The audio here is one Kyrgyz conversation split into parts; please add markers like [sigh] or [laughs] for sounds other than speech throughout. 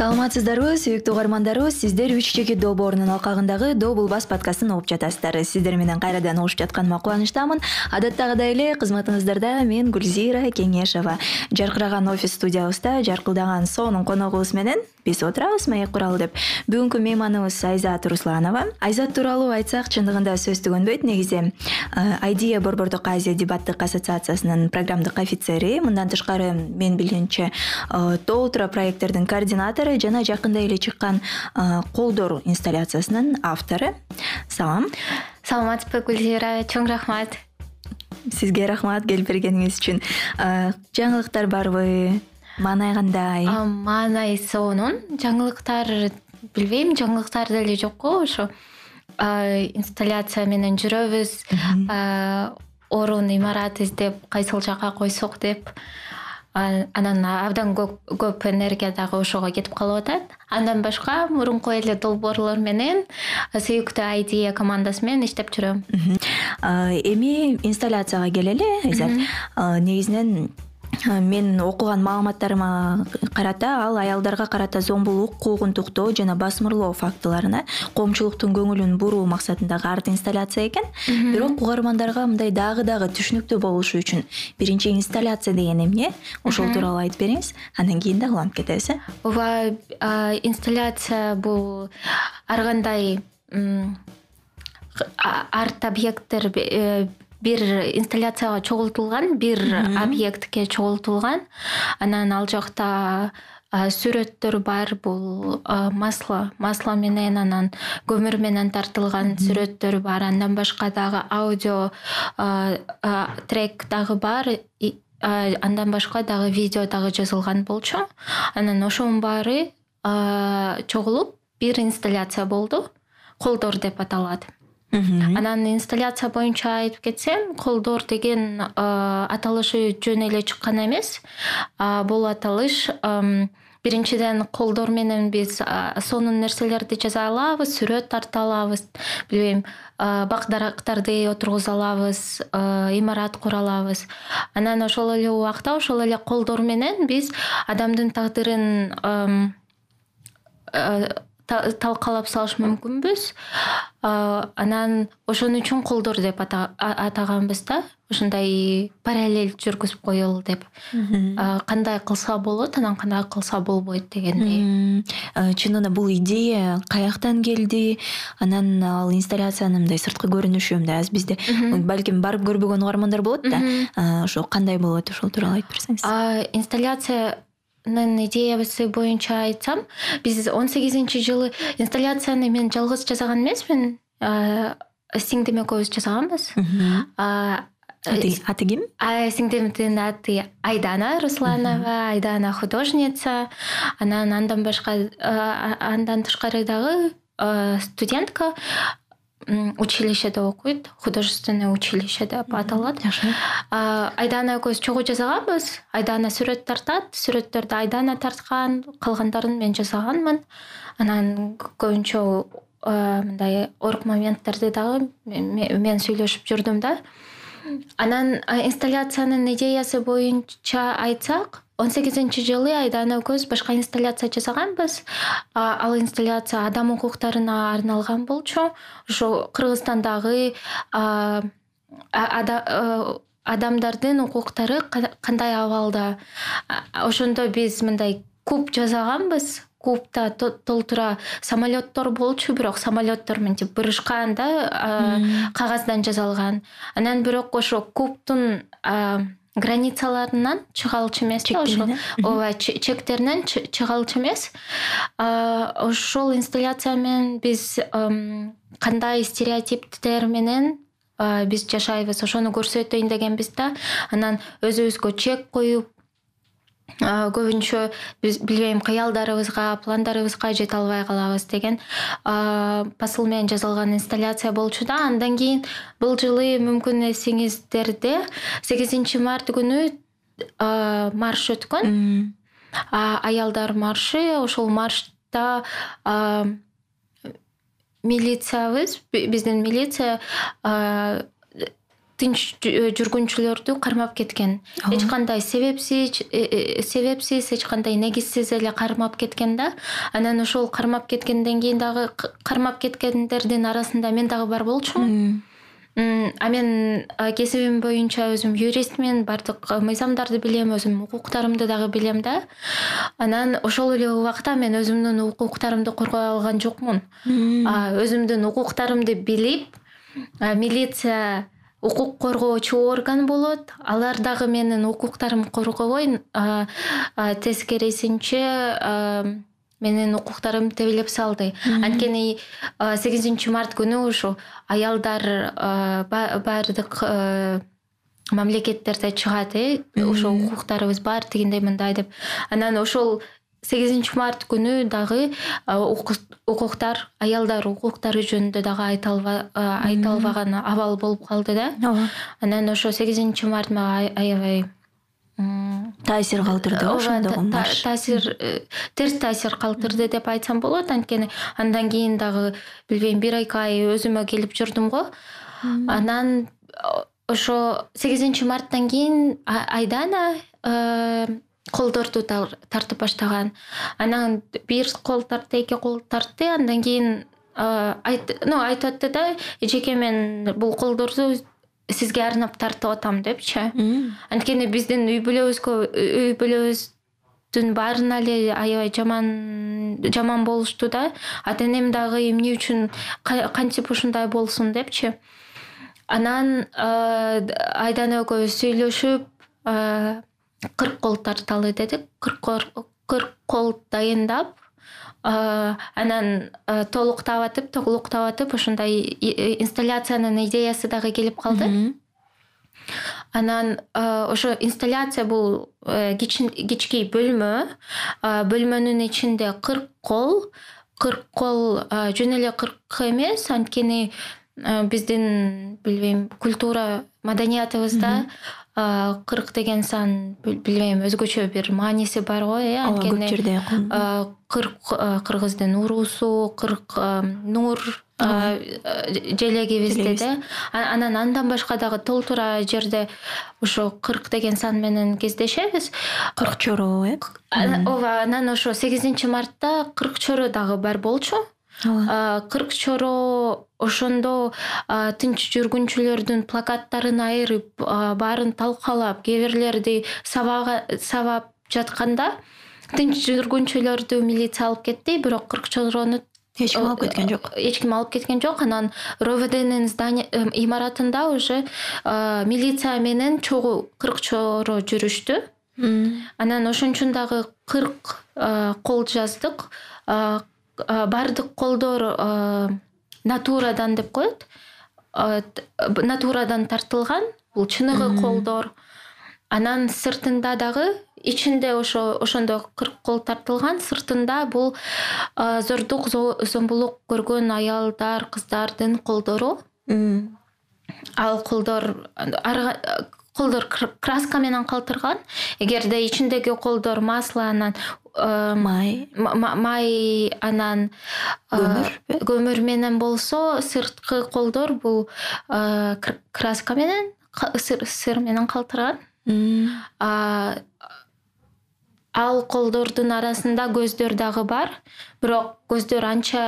саламатсыздарбы сүйүктүү угармандарыбыз сиздер үч жеке доо боорунун алкагындагы доо булбас подкастын угуп жатасыздар. Сиздер менен кайрадан угушуп жатканыма кубанычтамын. Адаттагыдай эле кызматыңыздарда мен гүлзира кеңешова. Жаркыраган офис студиябызда жаркылдаган сонун коногубуз менен биз отурабыз маек куралы деп. Бүгүнкү мейманыбыз айзат русланова. Айзат тууралуу айтсак чындыгында сөз түгөнбөйт негизи айдия борбордук азия дебаттык ассоциациясынын программдык офицери. Мындан тышкары менин билгенимче тоолтура проекттердин координатору жана жакында эле чыккан колдор инсталляциясынын автору. Салам. Саламатсызбы гүлзира чоң рахмат. Сизге рахмат келип бергениңиз үчүн. Жаңылыктар барбы маанай кандай маанай сонун. Жаңылыктар билбейм жаңылыктар деле жок го ошо. Инсталляция менен жүрөбүз. Орун имарат издеп кайсыл жака койсок деп. Анан абдан көп энергия дагы ошого кетип калып атат. Андан башка мурунку эле долбоорлор менен сүйүктүү айдия командасы менен иштеп жүрөм. Эми инсталляцияга келели айзат негизинен мен окуган маалыматтарыма карата ал аялдарга карата зомбулук куугунтуктоо жана басмырлоо фактыларына коомчулуктун көңүлүн буруу максатындагы арт инсталляция экен. Бирок угармандарга мындай дагы дагы түшүнүктүү болушу үчүн биринчи инсталляция деген эмне ошол тууралуу айтып бериңиз. Андан кийин дагы уланып кетебиз э? Ооба инсталляция бул ар кандай арт объекттер э, бир инсталляцияга чогултулган бир объектке чогултулган. Анан ал жакта сүрөттөр бар бул масло. Масло менен анан көмүр менен тартылган сүрөттөр бар. Андан башка дагы аудио трек дагы бар. Андан башка дагы видео дагы жазылган болчу. Анан ошонун баары чогулуп бир инсталляция болду. Колдор деп аталат анан инсталляция боюнча айтып кетсем колдор деген аталышы жөн эле чыккан эмес. Бул аталыш биринчиден колдор менен биз сонун нерселерди жаза алабыз сүрөт тарта алабыз билбейм бак дарактарды отургуза алабыз имарат кура алабыз. Анан ошол эле убакта ошол эле колдор менен биз адамдын тагдырын талкалап салыш мүмкүнбүз. Анан ошон үчүн колдор деп атаганбыз да. Ушундай параллель жүргүзүп коелу деп. Кандай кылса болот анан кандай кылса болбойт дегендей. Чынында бул идея каяктан келди? Анан ал инсталляциянын мындай сырткы көрүнүшү мындай азыр бизде. Балким барып көрбөгөн угармандар болот да. Ошо кандай болот ошол тууралуу айтып берсеңиз. Инсталляция идеясы боюнча айтсам биз он сегизинчи жылы инсталляцияны мен жалгыз жасаган эмесмин. Сиңдим экөөбүз жасаганбыз. Аты ким? сиңдимдин аты айдана русланова айдана художница. Анан андан башка андан тышкары дагы студентка училищеде окуйт художественное училище деп аталат айдана экөөбүз чогуу жасаганбыз? Айдана сүрөт тартат сүрөттөрдү айдана тарткан калгандарын мен жасаганмын. Анан көбүнчө мындай орг моменттерди дагы мен сүйлөшүп жүрдүм да анан инсталляциянын идеясы боюнча айтсак он сегизинчи жылы айдана экөөбүз башка инсталляция жасаганбыз. Ал инсталляция адам укуктарына арналган болчу. Ошо кыргызстандагы адамдардын укуктары кандай абалда? Ошондо биз мындай куб жасаганбыз кубда толтура самолеттор болчу бирок самолеттор мынтип бырышкан да кагаздан жасалган. Анан бирок ошо кубтун границаларынан чыга алчу эмес да ошо ооба чектеринен чыга алчу эмес. Ошол инсталляция менен биз кандай стереотиптер менен биз жашайбыз? Ошону көрсөтөйүн дегенбиз да. Анан өзүбүзгө чек коюп көбүнчө биз билбейм кыялдарыбызга пландарыбызга жете албай калабыз деген посыл менен жасалган инсталляция болчу да. Андан кийин бул жылы мүмкүн эсиңиздерде сегизинчи март күнү марш өткөн. Аялдар маршы ошол маршта милициябыз биздин милиция тынч жүргүнчүлөрдү кармап кеткен. Эч кандай себепсиз себепсиз эч кандай негизсиз эле кармап кеткен да. Анан ошол кармап кеткенден кийин дагы кармап кеткендердин арасында мен дагы бар болчумун. А мен кесибим боюнча өзүм юристмин баардык мыйзамдарды билем өзүмдүн укуктарымды дагы билем да. Анан ошол эле убакта мен өзүмдүн укуктарымды коргой алган жокмун. Өзүмдүн укуктарымды билип милиция укук коргоочу орган болот. Алар дагы менин укуктарымды коргобой тескерисинче менин укуктарымды тебелеп салды. Анткени сегизинчи март күнү ушу аялдар баардык мамлекеттерде чыгат э. Ошо укуктарыбыз бар тигиндей мындай деп. Анан ошол сегизинчи март күнү дагы укуктар аялдар укуктары жөнүндө дагы айта албаган абал болуп калды да. Ооба. Анан ошо сегизинчи март мага аябай таасир калтырды ошондогу марш таасир э, терс таасир калтырды деп айтсам болот. Анткени андан кийин дагы билбейм бир эки ай өзүмө келип жүрдүм го. Анан ошо сегизинчи марттан кийин айдана э, колдорду тартып баштаган. Анан бир кол тартты эки кол тартты андан кийин ну айтып атты да эжеке мен бул колдорду сизге арнап тартып атам депчи. Анткени биздин үй бүлөбүзгө үй бүлөбүздүн баарына эле аябай жаман жаман болушту да. Ата энем дагы эмне үчүн кантип ушундай болсун депчи. Анан айдана экөөбүз сүйлөшүп кырк кол тарталы дедик. Кырк кол дайындап анан толуктап атып толуктап атып ошондой инсталляциянын идеясы дагы келип калды. Анан ошо инсталляция бул э, кичинекей бөлмө. Бөлмөнүн ичинде кырк кол кырк кол жөн эле кырк эмес. Анткени биздин билбейм культура маданиятыбызда кырк деген сан билбейм өзгөчө бир мааниси бар го э анткени көп жерде кырк кыргыздын уруусу кырк нур желегибизде да. Анан андан башка дагы толтура жерде ошо кырк деген сан менен кездешебиз. Кырк чороо э? Ооба анан ошо сегизинчи мартта кырк чоро дагы бар болчу кырк чоро ошондо тынч жүргүнчүлөрдүн плакаттарын айырып баарын талкалап кээ бирлерди сабап жатканда тынч жүргүнчүлөрдү милиция алып кетти бирок кырк чорону эч ким алып кеткен жок. эч ким алып кеткен жок. Анан ровднын здание э, имаратында уже милиция менен чогуу кырк чоро жүрүштү. Анан ошон үчүн дагы кырк кол жаздык баардык колдор натурадан деп коет. Натурадан тартылган бул чыныгы колдор. Анан сыртында дагы ичинде ошо ошондой кырк кол тартылган сыртында бул зордук зомбулук көргөн аялдар кыздардын колдору. Ал колдор колдор краска менен калтырган. Эгерде ичиндеги колдор масло анан май. май анан көмүрбү көмүр менен болсо сырткы колдор бул краска менен сыр менен калтырган. Ал колдордун арасында көздөр дагы бар бирок көздөр анча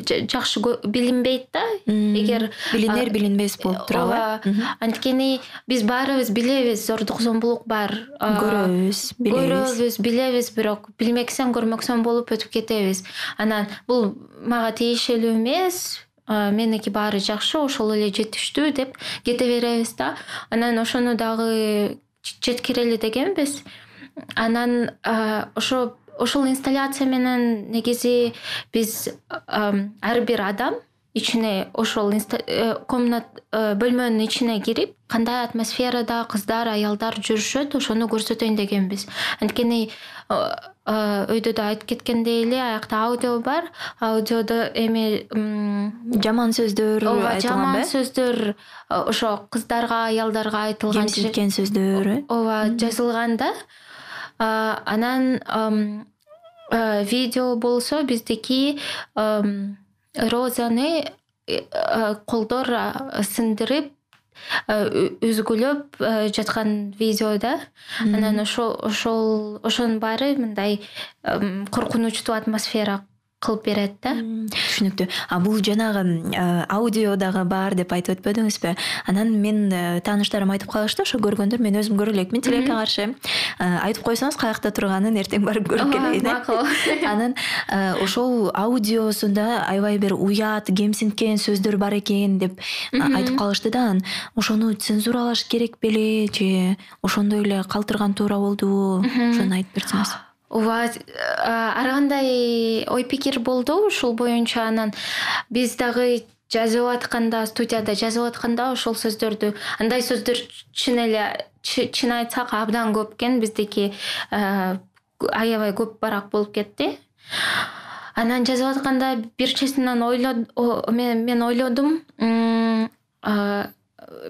жакшы билинбейт да. Эгер билинер билинбес болуп турабы ооба анткени биз баарыбыз билебиз зордук зомбулук бар көрөбүз билебиз. көрөбүз билебиз бирок билмесең көрмөксөн болуп өтүп кетебиз. Анан бул мага тиешелүү эмес меники баары жакшы ошол эле жетиштүү деп кете беребиз да. Анан ошону дагы жеткирели дегенбиз. Анан ошо ошол инсталляция менен негизи биз ар бир адам ичине ошол э, комнат э, бөлмөнүн ичине кирип кандай атмосферада кыздар аялдар жүрүшөт ошону көрсөтөйүн дегенбиз. Анткени өйдө да айтып кеткендей эле аякта аудио бар. Аудиодо эми жаман сөздөр ооба жаман сөздөр ошо кыздарга аялдарга айтылган кемсинткен сөздөр э ооба жазылган да анан видео болсо биздики розаны э, колдор сындырып үзгүлөп жаткан видео да. Анан ошол ошол ошонун баары мындай коркунучтуу атмосфера кылып берет да. Түшүнүктүү. А бул жанагы аудио дагы бар деп айтып өтпөдүңүзбү? Анан мен э, тааныштарым айтып калышты ошо көргөндөр мен өзүм көрө элекмин тилекке каршы. Э, айтып койсоңуз каякта турганын эртең барып көрүп келейин э. макул. [laughs] [laughs] Анан э, ошол аудиосунда аябай бир уят кемсинткен сөздөр бар экен деп айтып калышты да. Анан ошону цензуралаш керек беле же ошондой эле калтырган туура болдубу ошону айтып берсеңиз ооба ар кандай ой пикир болду ушул боюнча анан? Биз дагы жазып атканда студияда жазып атканда ошол сөздөрдү андай сөздөр чын эле чын айтсак абдан көп экен. Биздики аябай көп барак болуп кетти. Анан жазып атканда бир чечимден мен ойлодум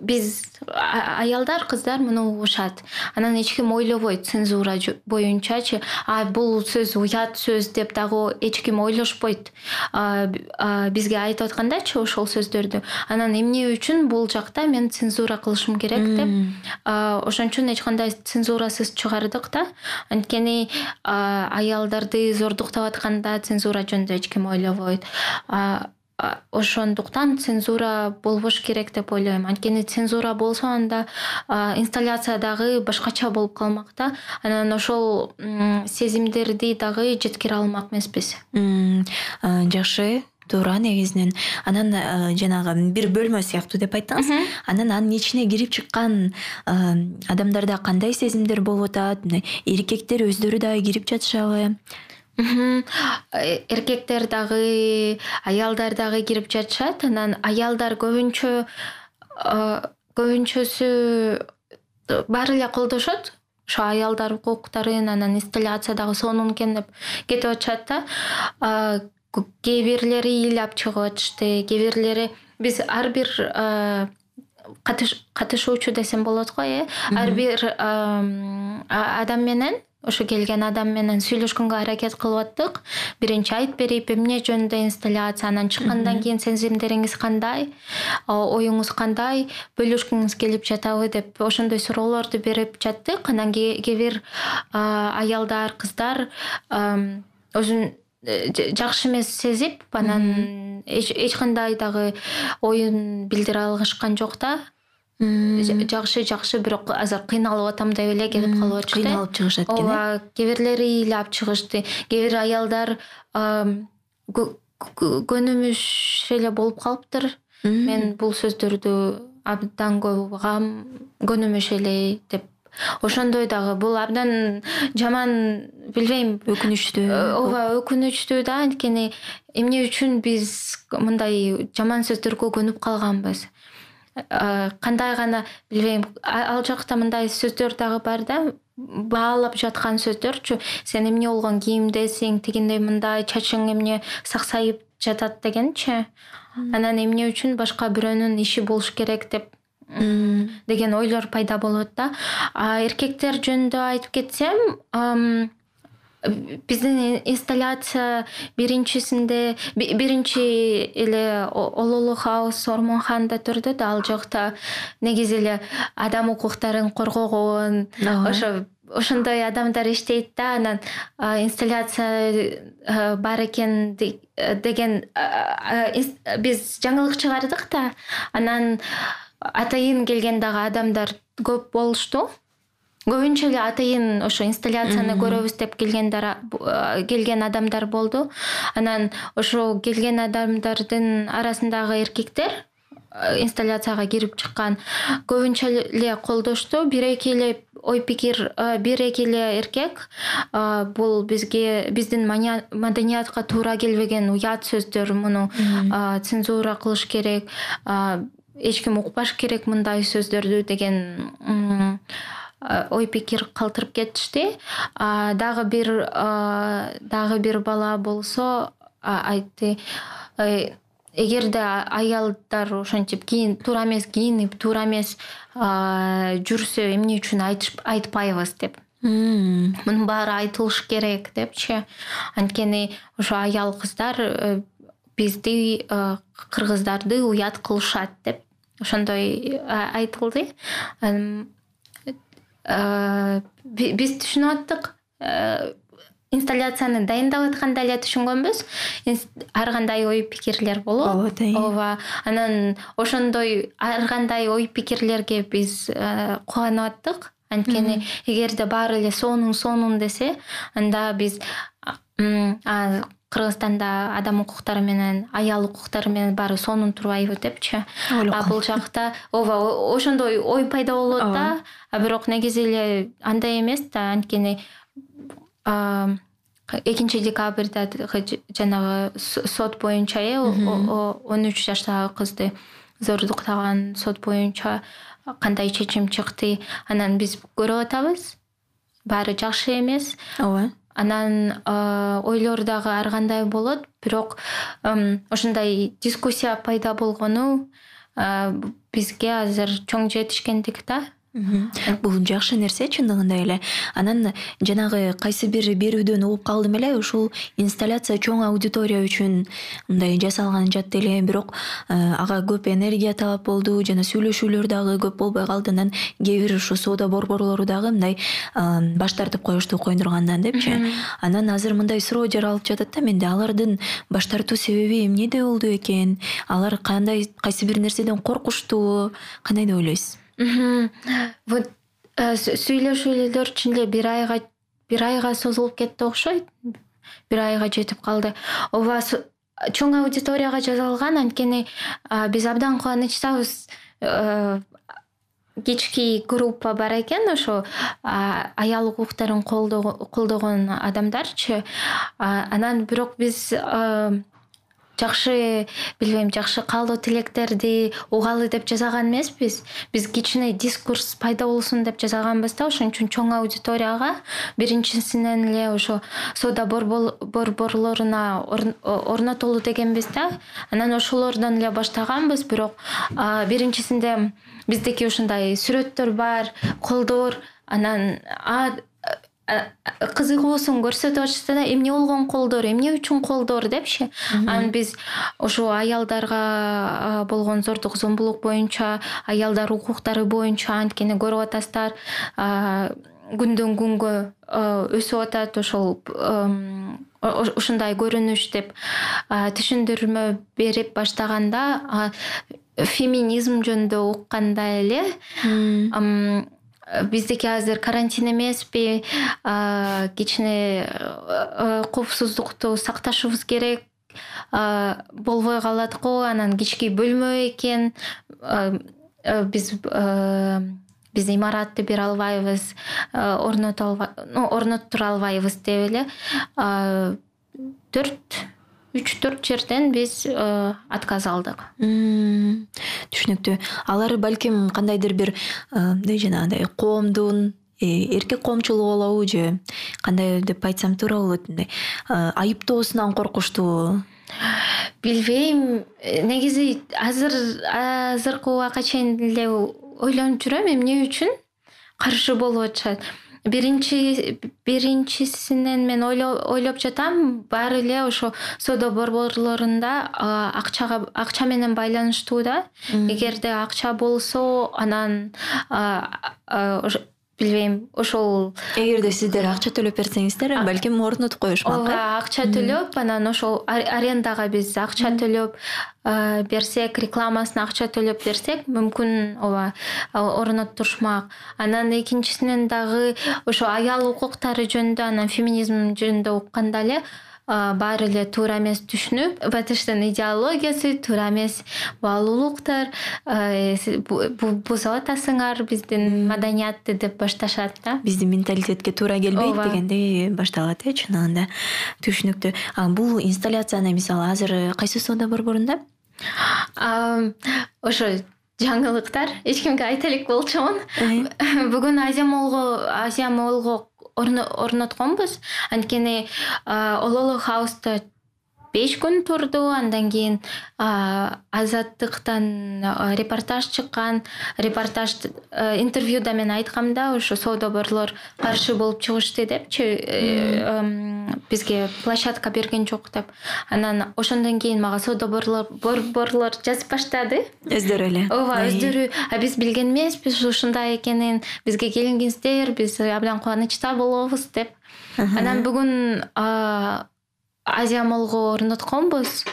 биз аялдар кыздар муну угушат анан эч ким ойлобойт цензура боюнчачы а бул сөз уят сөз деп дагы эч ким ойлошпойт. Бизге айтып аткандачы ошол сөздөрдү. Анан эмне үчүн бул жакта мен цензура кылышым керек деп ошон үчүн эч кандай цензурасыз чыгардык да. Анткени аялдарды зордуктап атканда цензура жөнүндө эч ким ойлобойт ошондуктан цензура болбош керек деп ойлойм. Анткени цензура болсо анда инсталляция дагы башкача болуп калмак да анан ошол сезимдерди дагы жеткире алмак эмеспиз. Жакшы туура негизинен. Анан жанагы бир бөлмө сыяктуу деп айттыңыз анан анын ичине кирип чыккан адамдарда кандай сезимдер болуп атат? Эркектер өздөрү дагы кирип жатышабы эркектер дагы аялдар дагы кирип жатышат. Анан аялдар көбүнчө көбүнчөсү баары эле колдошот. Ошо аялдар укуктарын анан инсталляция дагы сонун экен деп кетип атышат да. Кээ бирлери ыйлап чыгып атышты. Кээ бирлери биз ар бир катышуучу десем болот го э? Ар бир адам менен ошо келген адам менен сүйлөшкөнгө аракет кылып аттык. Биринчи айтып берип эмне жөнүндө инсталляция анан чыккандан кийин сезимдериңиз кандай? Оюңуз кандай? Бөлүшкүңүз келип жатабы деп ошондой суроолорду берип жаттык. Анан кээ бир аялдар кыздар өзүн э, жакшы эмес сезип анан эч кандай дагы оюн билдире алышкан жок да жакшы жакшы бирок азыр кыйналып атам деп эле кетип калып атышты. кыйналып чыгышат экен ооба кээ бирлери ыйлап чыгышты. Кээ бир аялдар көнүмүш эле болуп калыптыр. Мен бул сөздөрдү абдан көп угам көнүмүш эле деп. Ошондой дагы бул абдан жаман билбейм. Өкүнүчтүү ооба өкүнүчтүү да. Анткени эмне үчүн биз мындай жаман сөздөргө көнүп калганбыз кандай гана билбейм ал жакта мындай сөздөр дагы бар да баалап жаткан сөздөрчү сен эмне болгон кийимдесиң тигиндей мындай чачың эмне саксайып жатат дегенчи анан эмне үчүн башка бирөөнүн иши болуш керек деп деген ойлор пайда болот да. Эркектер жөнүндө айтып кетсем биздин инсталляция биринчисинде биринчи эле ололук хаус ормонханада турду да ал жакта негизи эле адам укуктарын коргогон ошо ошондой адамдар иштейт да анан инсталляция бар экен деген биз жаңылык чыгардык да. Анан атайын келген дагы адамдар көп болушту көбүнчө эле атайын ошо инсталляцияны көрөбүз деп келгендер келген адамдар болду. Анан ошол келген адамдардын арасындагы эркектер инсталляцияга кирип чыккан. Көбүнчө эле колдошту. Бир эки эле ой пикир бир эки эле эркек бул бизге биздин маданиятка туура келбеген уят сөздөр. Муну цензура кылыш керек эч ким укпаш керек мындай сөздөрдү деген ой пикир калтырып кетишти. Дагы бир дагы бир бала болсо айтты эгерде аялдар ошентип туура эмес кийинип туура эмес жүрсө эмне үчүн айтпайбыз деп мунун баары айтылыш керек депчи. Анткени ошо аял кыздар э, бизди кыргыздарды уят кылышат деп ошондой айтылды биз түшүнүп аттык. Инсталляцияны дайындап атканда эле түшүнгөнбүз. Ар кандай ой пикирлер болот. Болот ооба анан ошондой ар кандай ой пикирлерге биз кубанып аттык. Анткени эгерде баары эле сонун сонун десе анда биз кыргызстанда адам укуктары менен аял укуктары менен баары сонун турбайбы депчи? А бул жакта ооба ошондой ой пайда болот да. А бирок негизи эле андай эмес да анткени экинчи декабрда жанагы сот боюнча э он үч жаштагы кызды зордуктаган сот боюнча кандай чечим чыкты анан биз көрүп атабыз. Баары жакшы эмес. Ооба анан ойлор дагы ар кандай болот бирок ушундай дискуссия пайда болгону бизге азыр чоң жетишкендик да бул жакшы нерсе чындыгында эле. Анан жанагы кайсы бир берүүдөн угуп калдым эле ушул инсталляция чоң аудитория үчүн мындай жасалган жатты эле бирок э, ага көп энергия талап болду жана сүйлөшүүлөр дагы көп болбой калды. Анан кээ бир ушу соода борборлору дагы мындай баш тартып коюшту коюндургандан депчи. Анан азыр мындай суроо жаралып жатат да менде алардын баш тартуу себеби эмнеде болду экен? Алар кандай кайсы бир нерседен коркуштубу кандай деп ойлойсуз вот э, сүйлөшүүлөр чын эле бир айга бир айга созулуп кетти окшойт бир айга жетип калды. Ооба чоң аудиторияга жасалган анткени биз абдан кубанычтабыз э, кички группа бар экен ошо аял укуктарын колдогон адамдарчы. Анан бирок биз э, жакшы билбейм жакшы каалоо тилектерди угалы деп жасаган эмеспиз. Биз кичине дискурс пайда болсун деп жасаганбыз да ошон үчүн чоң аудиторияга. Биринчисинен эле ошо соода борборлоруна орнотолу дегенбиз да. Анан ошолордон эле баштаганбыз бирок биринчисинде биздики ушундай сүрөттөр бар колдор анан кызыгуусун көрсөтүп атышты да эмне болгон колдор эмне үчүн колдор депчи анан биз ошо аялдарга болгон зордук зомбулук боюнча аялдар укуктары боюнча анткени көрүп атасыздар күндөн күнгө өсүп атат ошол ушундай көрүнүш деп түшүндүрмө берип баштаганда феминизм жөнүндө укканда эле биздики азыр карантин эмеспи? Кичине коопсуздукту сакташыбыз керек. Болбой калат го анан кички бөлмө экен. Биз биз имаратты бере албайбыз. Орноттура албайбыз деп эле. Төрт үч төрт жерден биз э, отказ алдык. Түшүнүктүү. Алар балким кандайдыр бир э, мындай жанагындай коомдун э, эркек коомчулугу болобу же кандай деп айтсам туура болот мындай. Айыптоосунан коркуштубу билбейм. Негизи азыр азыркы убакка чейин эле ойлонуп жүрөм эмне үчүн? Каршы болуп атышат биринчи биринчисинен мен ойлоп жатам баары эле ошо соода борборлорунда акчага акча менен байланыштуу да. Эгерде акча болсо анан билбейм. Ошол эгерде сиздер акча төлөп берсеңиздер балким орнотуп коюшмак ооба акча төлөп анан ошол арендага биз акча төлөп берсек рекламасына акча төлөп берсек мүмкүн ооба орноттурушмак. Анан экинчисинен дагы ошо аял укуктары жөнүндө анан феминизм жөнүндө укканда эле баары эле туура эмес түшүнүп батыштын идеологиясы туура эмес баалуулуктар бузуп атасыңар биздин маданиятты деп башташат да. Биздин менталитетке туура келбейт дегендей башталат э чындыгында түшүнүктүү. Бул инсталляцияны мисалы азыр кайсы соода борборунда ошо жаңылыктар эч кимге айта элек болчумун э? бүгүн азия молго азия моллго орнотконбуз. Анткени ололо хауста беш күн турду андан кийин азаттыктан репортаж чыккан. Репортаж э, интервьюда мен айткам да ошо соодоборлор каршы болуп чыгышты депчи э, бизге площадка берген жок деп. Анан ошондон кийин мага соодоборлор жазып баштады. Өздөрү эле. Ооба өздөрү биз билген эмеспиз ушундай экенин. Бизге келиңиздер биз абдан кубанычта болобуз деп. Анан бүгүн азия моллго орнотконбуз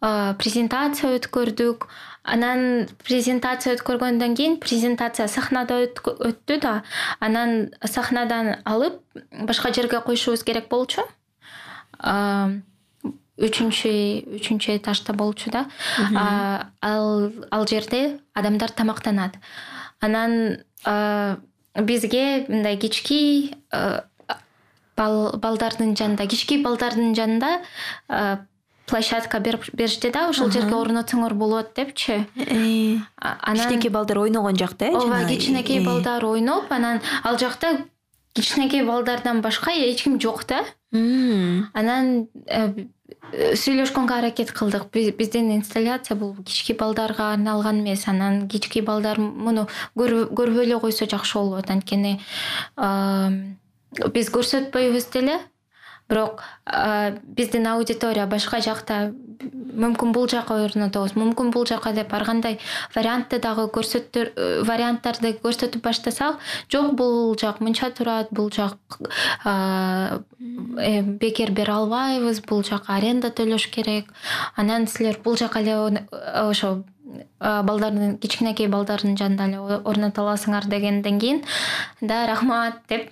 презентация өткөрдүк. Анан презентация өткөргөндөн кийин презентация сахнада өттү да анан сахнадан алып башка жерге коюшубуз керек болчу. Үчүнчү үчүнчү этажда болчу да. Ал ал жерде адамдар тамактанат. Анан бизге мындай кички балдардын жанында кички балдардын жанында площадка беришти да ушул жерге орнотсоңор болот депчи. Э, кичинекей балдар ойногон жакта э ооба кичинекей э. балдар ойноп анан ал жакта кичинекей балдардан башка эч ким жок да. Анан э, сүйлөшкөнгө аракет кылдык. Биздин инсталляция бул кички балдарга арналган эмес. Анан кички балдар муну көрбөй эле койсо жакшы болот. Анткени биз көрсөтпөйбүз деле. Бирок биздин аудитория башка жакта мүмкүн бул жака орнотобуз мүмкүн бул жака деп ар кандай вариантты дагы көрсөтө э, варианттарды көрсөтүп баштасак жок бул жак мынча турат бул жак э, бекер бере албайбыз бул жака аренда төлөш керек. Анан силер бул жака эле ошо балдардын кичинекей балдардын жанында эле орното аласыңар дегенден кийин да рахмат деп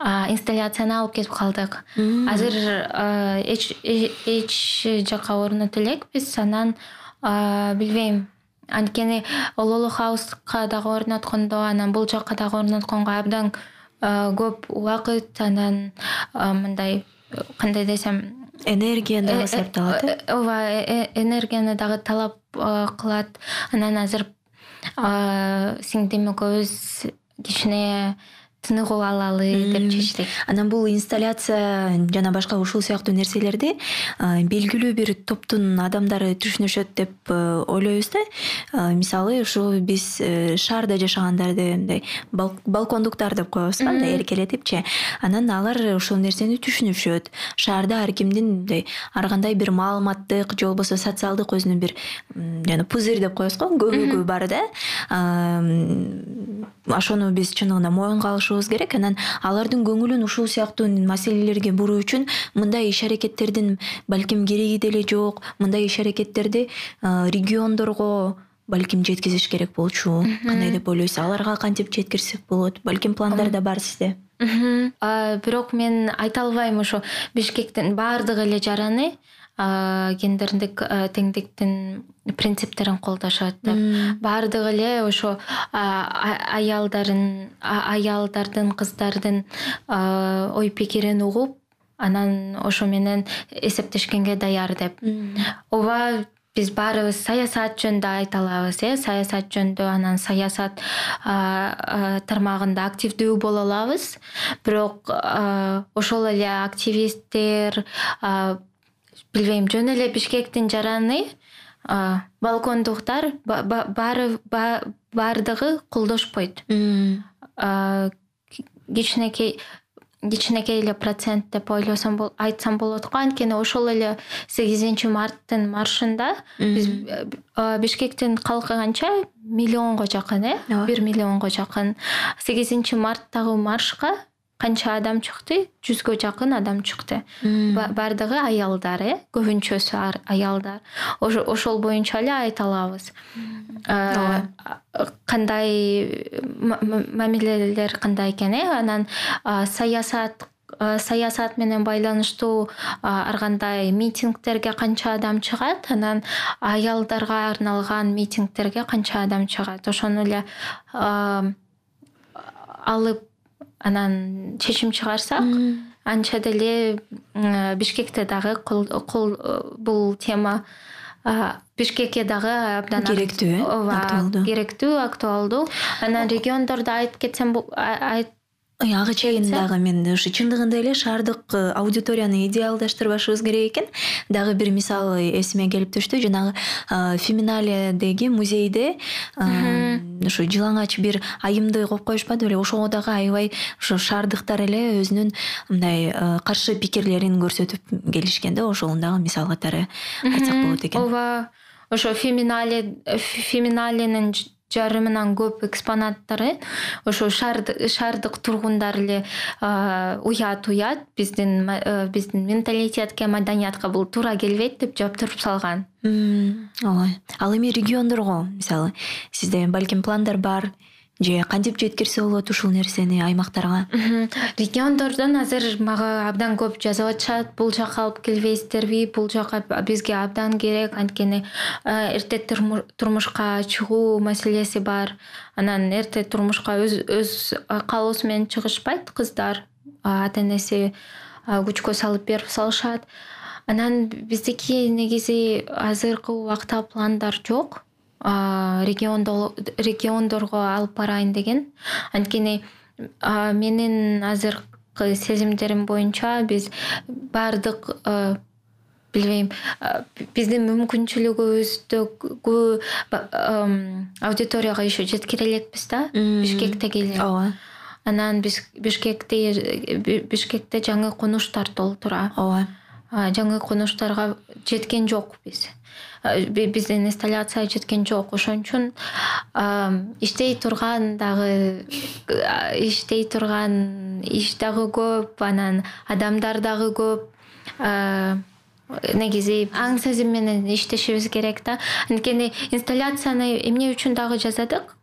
инсталляцияны алып кетип калдык. Азыр эч жака орното элекпиз анан билбейм. Анткени лоло хауска дагы орноткондо анан бул жака дагы орнотконго абдан көп убакыт анан мындай кандай десем энергия дагы э, сарпталат э? ооба э, энергияны дагы талап кылат. Анан азыр сиңдим экөөбүз кичине тыныгып алалы деп чечтик. Анан бул инсталляция жана башка ушул сыяктуу нерселерди белгилүү бир топтун адамдары түшүнүшөт деп э, ойлойбуз да. Мисалы ушу биз э, шаарда жашагандарды мындай балкондуктар деп коебуз го мындай эркелетипчи анан алар ушул нерсени түшүнүшөт. Шаарда ар кимдин мындай ар кандай бир маалыматтык же болбосо социалдык өзүнүн бир жана пузырь деп коебуз го көбүгү бар да. Ошону биз чындыгында моюнга керек. Анан алардын көңүлүн ушул сыяктуу маселелерге буруу үчүн мындай иш аракеттердин балким кереги деле жок мындай иш аракеттерди региондорго балким жеткизиш керек болчу. Кандай деп ойлойсуз аларга кантип жеткирсек болот? Балким пландар да бар сизде. Бирок мен айта албайм ошо бишкектин баардыгы эле жараны гендердик теңдиктин принциптерин колдошот деп. Баардыгы эле ошо аялдарын аялдардын кыздардын ой пикирин угуп анан ошо менен эсептешкенге даяр деп. Ооба биз баарыбыз саясат жөнүндө айта алабыз э саясат жөнүндө анан саясат тармагында активдүү боло алабыз. Бирок ошол эле активисттер билбейм жөн эле бишкектин жараны балкондуктар баары баардыгы колдошпойт. Кичинекей кичинекей эле процент деп ойлосом айтсам болот го анткени ошол эле сегизинчи марттын маршында биз бишкектин калкы канча? Миллионго жакын э? Бир миллионго жакын. Сегизинчи марттагы маршка канча адам чыкты? Жүзгө жакын адам чыкты. Баардыгы аялдар э? Көбүнчөсү аялдар. Ошол боюнча эле айта алабыз. Кандай мамилелер кандай экен э? Анан саясат саясат менен байланыштуу ар кандай митингдерге канча адам чыгат? Анан аялдарга арналган митингдерге канча адам чыгат? Ошону эле алып анан чечим чыгарсак анча деле бишкекте дагы бул тема бишкекке дагы абдан керектүү э ооба керектүү актуалдуу. Анан региондордо айтып кетсем ага чейин дагы мен ушу чындыгында эле шаардык э, аудиторияны идеалдаштырбашыбыз керек экен. Дагы бир мисал эсиме келип түштү. Жанагы феминалиядеги музейде ушу жылаңач бир айымды коюп коюшпады беле ошого дагы аябай ошо шаардыктар эле өзүнүн мындай каршы пикирлерин көрсөтүп келишкен да ошол дагы мисал катары айтсак болот экен. Ооба ошо феминалинин жарымынан көп экспонаттары ошо шаардык тургундар эле уят уят. Биздин э, биздин менталитетке маданиятка бул туура келбейт деп жаптырып салган. Ооба ал эми региондорго мисалы сизде балким пландар бар же кантип жеткирсе болот ушул нерсени аймактарга? Региондордон азыр мага абдан көп жазып атышат бул жака алып келбейсиздерби бул жака бизге абдан керек. Анткени эрте турмушка чыгуу маселеси бар. Анан эрте турмушка өз каалоосу менен чыгышпайт кыздар. Ата энеси күчкө салып берип салышат. Анан биздики негизи азыркы убакта пландар жок региондорго алып барайын деген. Анткени менин азыркы сезимдерим боюнча биз баардык билбейм биздин мүмкүнчүлүгүбүздөгү аудиторияга еще жеткире элекпиз да бишкектеги ооба. Анан бишкекте бишкекте жаңы конуштар толтура. Ооба жаңы конуштарга жеткен жокпуз биздин инсталляция жеткен жок. Ошон үчүн иштей турган дагы иштей турган иш дагы көп анан адамдар дагы көп. Негизи аң сезим менен иштешибиз керек да. Анткени инсталляцияны эмне үчүн дагы жасадык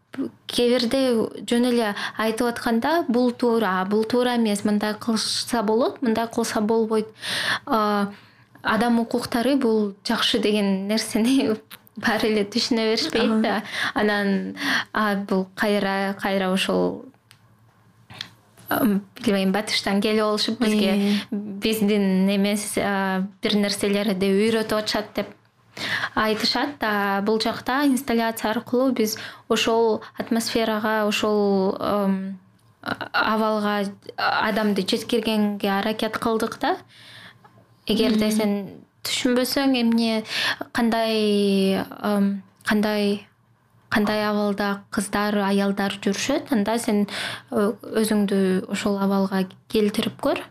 кээ бирде жөн эле айтып атканда бул туура бул туура эмес мындай кылса болот мындай кылса болбойт. Адам укуктары бул жакшы деген нерсени [laughs] баары эле түшүнө беришпейт да. Анан бул кайра кайра ушул билбейм батыштан келип алышып бизге биздин эмес бир нерселерди үйрөтүп атышат деп айтышат бул жакта инсталляция аркылуу биз ошол атмосферага ошол абалга адамды жеткиргенге аракет кылдык да. Эгерде сен түшүнбөсөң эмне кандай кандай кандай абалда кыздар аялдар жүрүшөт анда сен өзүңдү ошол абалга келтирип көр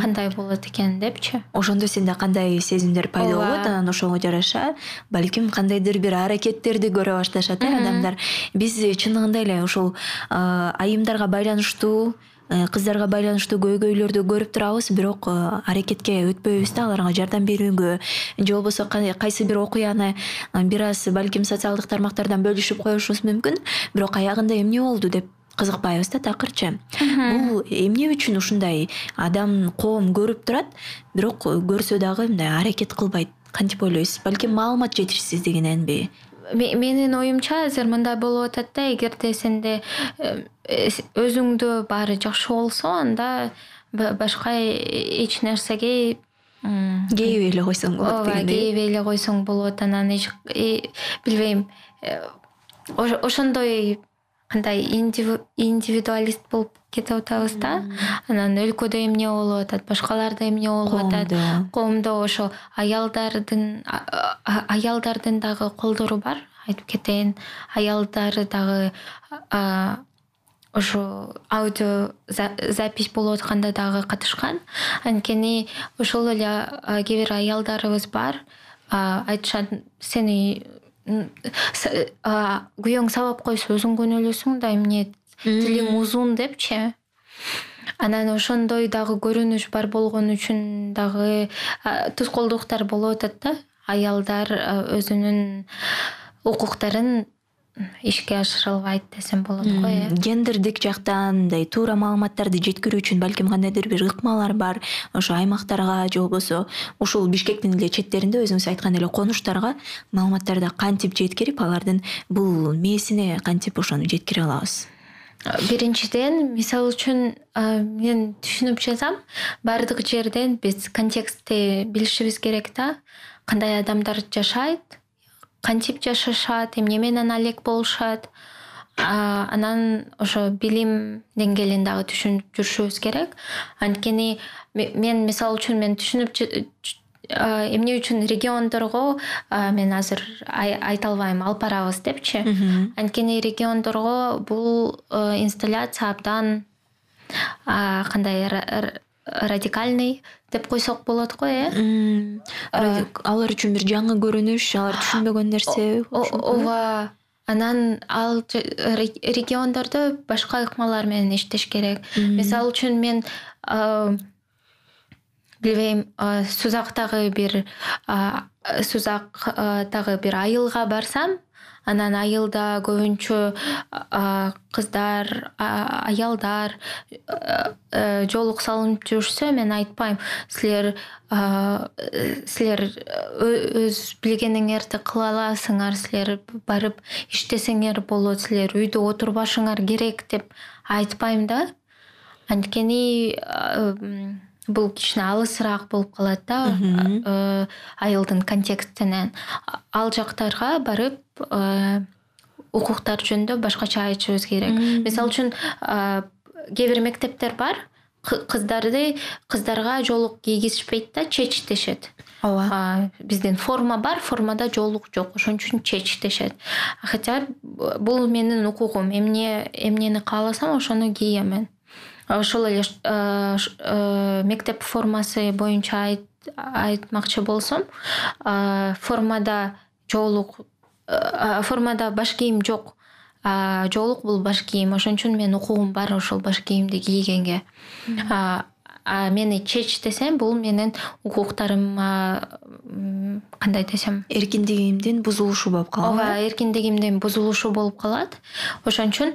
кандай болот экен депчи? Ошондо сенде кандай сезимдер пайда болот анан ошого жараша. Балким кандайдыр бир аракеттерди көрө башташат э адамдар. Биз чындыгында эле ушул айымдарга байланыштуу Э, кыздарга байланыштуу көйгөйлөрдү көрүп турабыз. Бирок э, аракетке өтпөйбүз да аларга жардам берүүгө. Же болбосо кайсы бир окуяны э, бир аз балким социалдык тармактардан бөлүшүп коюшубуз мүмкүн. Бирок аягында эмне болду деп кызыкпайбыз да такырчы. Бул эмне үчүн ушундай адам коом көрүп турат? Бирок көрсө дагы мындай аракет кылбайт кантип ойлойсуз? Балким маалымат жетишсиздигиненби менин оюмча азыр мындай болуп атат да эгерде сенде өзүңдө баары жакшы болсо анда башка эч нерсеге кейибей эле койсоң болот ооба кейибей эле койсоң болот анан билбейм э, ошондой кандай индивидуалист болуп кетип атабыз да. Анан өлкөдө эмне болуп атат башкаларда эмне болуп атат? Коомдо. Ошо аялдардын аялдардын дагы колдору бар? Айтып кетейин. Аялдар дагы ошо аудио запись болуп атканда дагы катышкан. Анткени ошол эле кээ бир аялдарыбыз бар. Айтышат сени күйөөң сабап койсо өзүң көнөлөсүң да эмне тилиң узун депчи. Анан ошондой дагы көрүнүш бар болгон үчүн дагы тоскоолдуктар болуп атат да аялдар өзүнүн укуктарын ишке ашыра албайт десем болот го э. гендердик жактан мындай туура маалыматтарды жеткирүү үчүн балким кандайдыр бир ыкмалар бар ошо аймактарга же болбосо ушул бишкектин эле четтеринде өзүңүз айткан эле конуштарга маалыматтарды кантип жеткирип алардын бул мээсине кантип ошону жеткире алабыз? Биринчиден мисалы үчүн мен түшүнүп жазам баардык жерден биз контекстти билишибиз керек да кандай адамдар жашайт кантип жашашат эмне менен алек болушат? Анан ошо билим деңгээлин дагы түшүнүп жүрүшүбүз керек. Анткени мен мисалы үчүн мен түшүнүп эмне үчүн региондорго мен азыр айта албайм алып барабыз депчи анткени региондорго бул э, инсталляция абдан кандай радикальный деп койсок болот го э? Алар үчүн бир жаңы көрүнүш алар түшүнбөгөн нерсе ооба анан ал региондордо башка ыкмалар менен иштеш керек. Мисалы үчүн мен билбейм сузактагы бир сузактагы бир айылга барсам анан айылда көбүнчө кыздар аялдар жоолук салынып жүрүшсө мен айтпайм силер силер өз билгениңерди кыла аласыңар силер барып иштесеңер болот силер үйдө отурбашыңар керек деп айтпайм да. Анткени бул кичине алысыраак болуп калат да. Э, айылдын контекстинен. Ал жактарга барып э, укуктар жөнүндө башкача айтышыбыз керек. Мисалы үчүн кээ бир мектептер бар кыздарды кыздарга жоолук кийгизишпейт да чеч дешет ооба биздин форма бар формада жоолук жок. Ошон үчүн чеч дешет хотя бул менин укугум. Эмне эмнени кааласам ошону кием мен ошол эле э, э, мектеп формасы боюнча айтмакчы болсом э, формада жоолук формада баш кийим жок жоолук бул баш кийим. Ошон үчүн менин укугум бар ошол баш кийимди кийгенге мени чеч десем бул менин укуктарыма кандай десем? Эркиндигимдин бузулушу болуп калат ооба эркиндигимдин бузулушу болуп калат. Ошон үчүн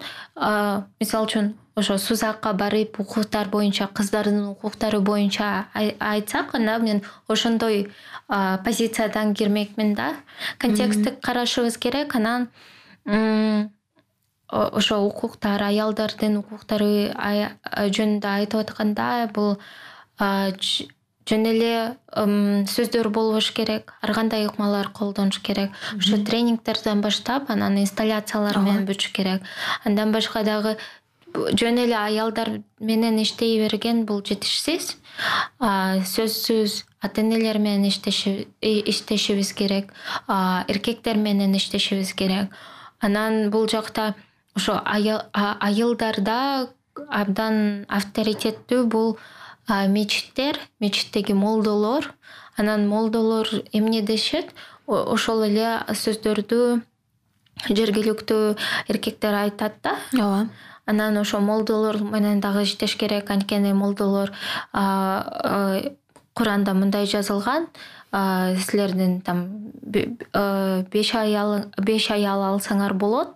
мисалы үчүн ошо сузакка барып укуктар боюнча кыздардын укуктары боюнча айтсак анда мен ошондой позициядан кирмекмин да. Контекстти карашыбыз керек. Анан ошо укуктар аялдардын укуктары жөнүндө айтып атканда бул жөн эле сөздөр болбош керек ар кандай ыкмалар колдонуш керек. Ошо тренингтерден баштап анан инсталляциялар менен бүтүш керек. Андан башка дагы жөн эле аялдар менен иштей берген бул жетишсиз. Сөзсүз ата энелер менен иштешибиз керек эркектер менен иштешибиз керек. Анан бул жакта ошо айылдарда абдан авторитеттүү бул мечиттер мечиттеги молдолор. Анан молдолор эмне дешет? Ошол эле сөздөрдү жергиликтүү эркектер айтат да. Ооба анан ошо молдолор менен дагы иштеш керек. Анткени молдолор куранда мындай жазылган силердин там беш аял беш аял алсаңар болот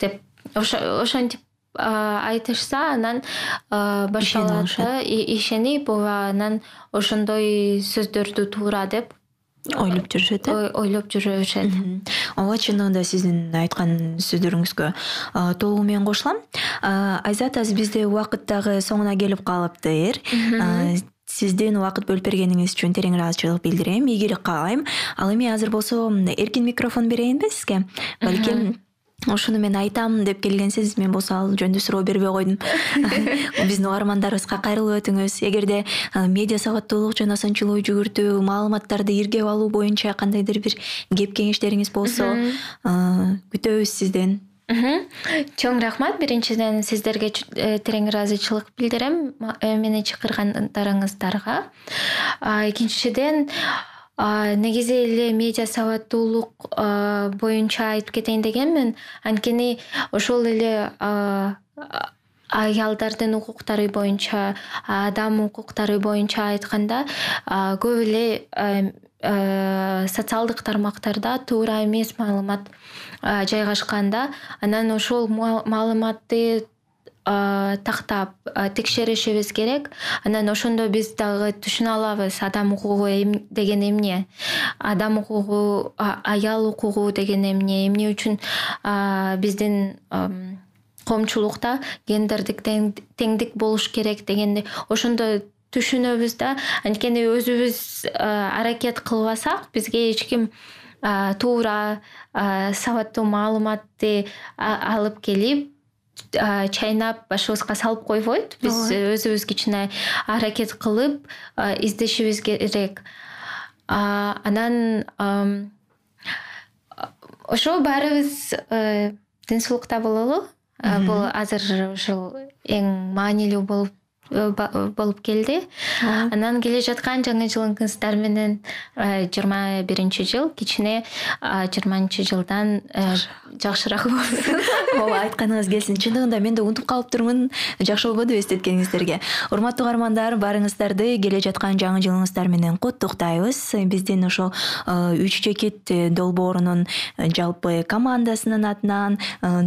деп ошентип айтышса анан башкалар ишенип ооба анан ошондой сөздөрдү туура деп ойлоп жүрүшөт э? Ойлоп жүрүшөт ооба чындыгында сиздин айткан сөздөрүңүзгө толугу менен кошулам. Айзат азыр бизде убакыт дагы соңуна келип калыптыр сиздин убакыт бөлүп бергениңиз үчүн терең ыраазычылык билдирем ийгилик каалайм. Ал эми азыр болсо эркин микрофон берейинби сизге. Балким ушуну мен айтам деп келгенсиз мен болсо ал жөнүндө суроо бербей койдум. [laughs] Биздин угармандарыбызга кайрылып өтүңүз. Эгерде медиа сабаттуулук жана сынчыл ой жүгүртүү маалыматтарды иргеп алуу боюнча кандайдыр бир кеп кеңештериңиз болсо күтөбүз сизден. Чоң рахмат. Биринчиден сиздерге э, терең ыраазычылык билдирем э, мени чакыргандарыңыздарга. Экинчиден негизи эле медиа сабаттуулук боюнча айтып кетейин дегенмин. Анткени ошол эле аялдардын укуктары боюнча адам укуктары боюнча айтканда көп эле социалдык тармактарда туура эмес маалымат жайгашкан да анан ошол маалыматты тактап текшеришибиз керек. Анан ошондо биз дагы түшүнө алабыз адам укугу деген эмне. Адам укугу аял укугу деген эмне. Эмне үчүн биздин коомчулукта гендердик теңдик болуш керек дегенди ошондо түшүнөбүз да. Анткени өзүбүз аракет кылбасак бизге эч ким туура сабаттуу маалыматты алып келип чайнап башыбызга салып койбойт. Биз өзүбүз кичине аракет кылып издешибиз керек. Анан ошо баарыбыз ден соолукта бололу. Бул азыр ушул эң маанилүү болуп Э, болуп келди. Анан келе жаткан жаңы жылыңыздар менен э, жыйырма биринчи жыл кичине жыйырманчы жылдан э, жакшыраак [laughs] ооба айтканыңыз келсин. Чындыгында мен да унутуп калып турмун. Жакшы болбодубу эстеткениңиздерге урматтуу угармандар баарыңыздарды келе жаткан жаңы жылыңыздар менен куттуктайбыз биздин ошол үч чекит долбоорунун жалпы командасынын атынан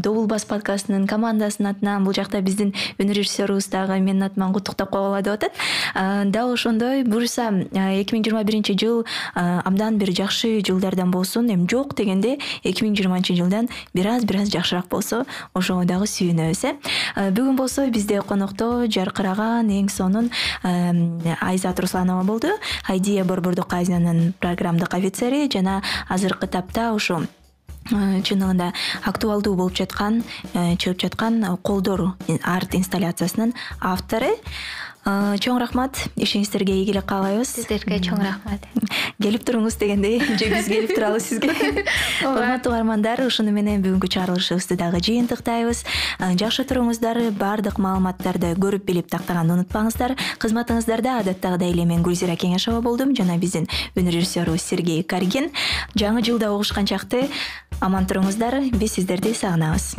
добул бас подкастынын командасынын атынан бул жакта биздин өнөр режиссерубуз дагы менин атыман куттуктап койгула деп атат дал ошондой. Буюрса эки миң жыйырма биринчи жыл абдан бир жакшы жылдардан болсун. Эми жок дегенде эки миң жыйырманчы жылдан бир аз бир аз жакшыраак болсо ошого дагы сүйүнөбүз э. Бүгүн болсо бизде конокто жаркыраган эң сонун айзат русланова болду. Айдия борбордук азиянын программдык офицери жана азыркы тапта ушу чындыгында актуалдуу болуп жаткан э, чыгып жаткан колдор арт инсталляциясынын автору чоң рахмат ишиңиздерге ийгилик каалайбыз. Сиздерге чоң рахмат. [laughs] Келип туруңуз дегендей [laughs] же биз келип туралы сизге. [laughs] Урматтуу угармандар ушуну менен бүгүнкү чыгарылышыбызды дагы жыйынтыктайбыз жакшы туруңуздар баардык маалыматтарды көрүп билип тактаганды унутпаңыздар. Кызматыңыздарда адаттагыдай эле мен гүлзира кеңешова болдум. Жана биздин өнөр режиссерубуз сергей каргин. Жаңы жылда угушкан чакты аман туруңуздар биз сиздерди сагынабыз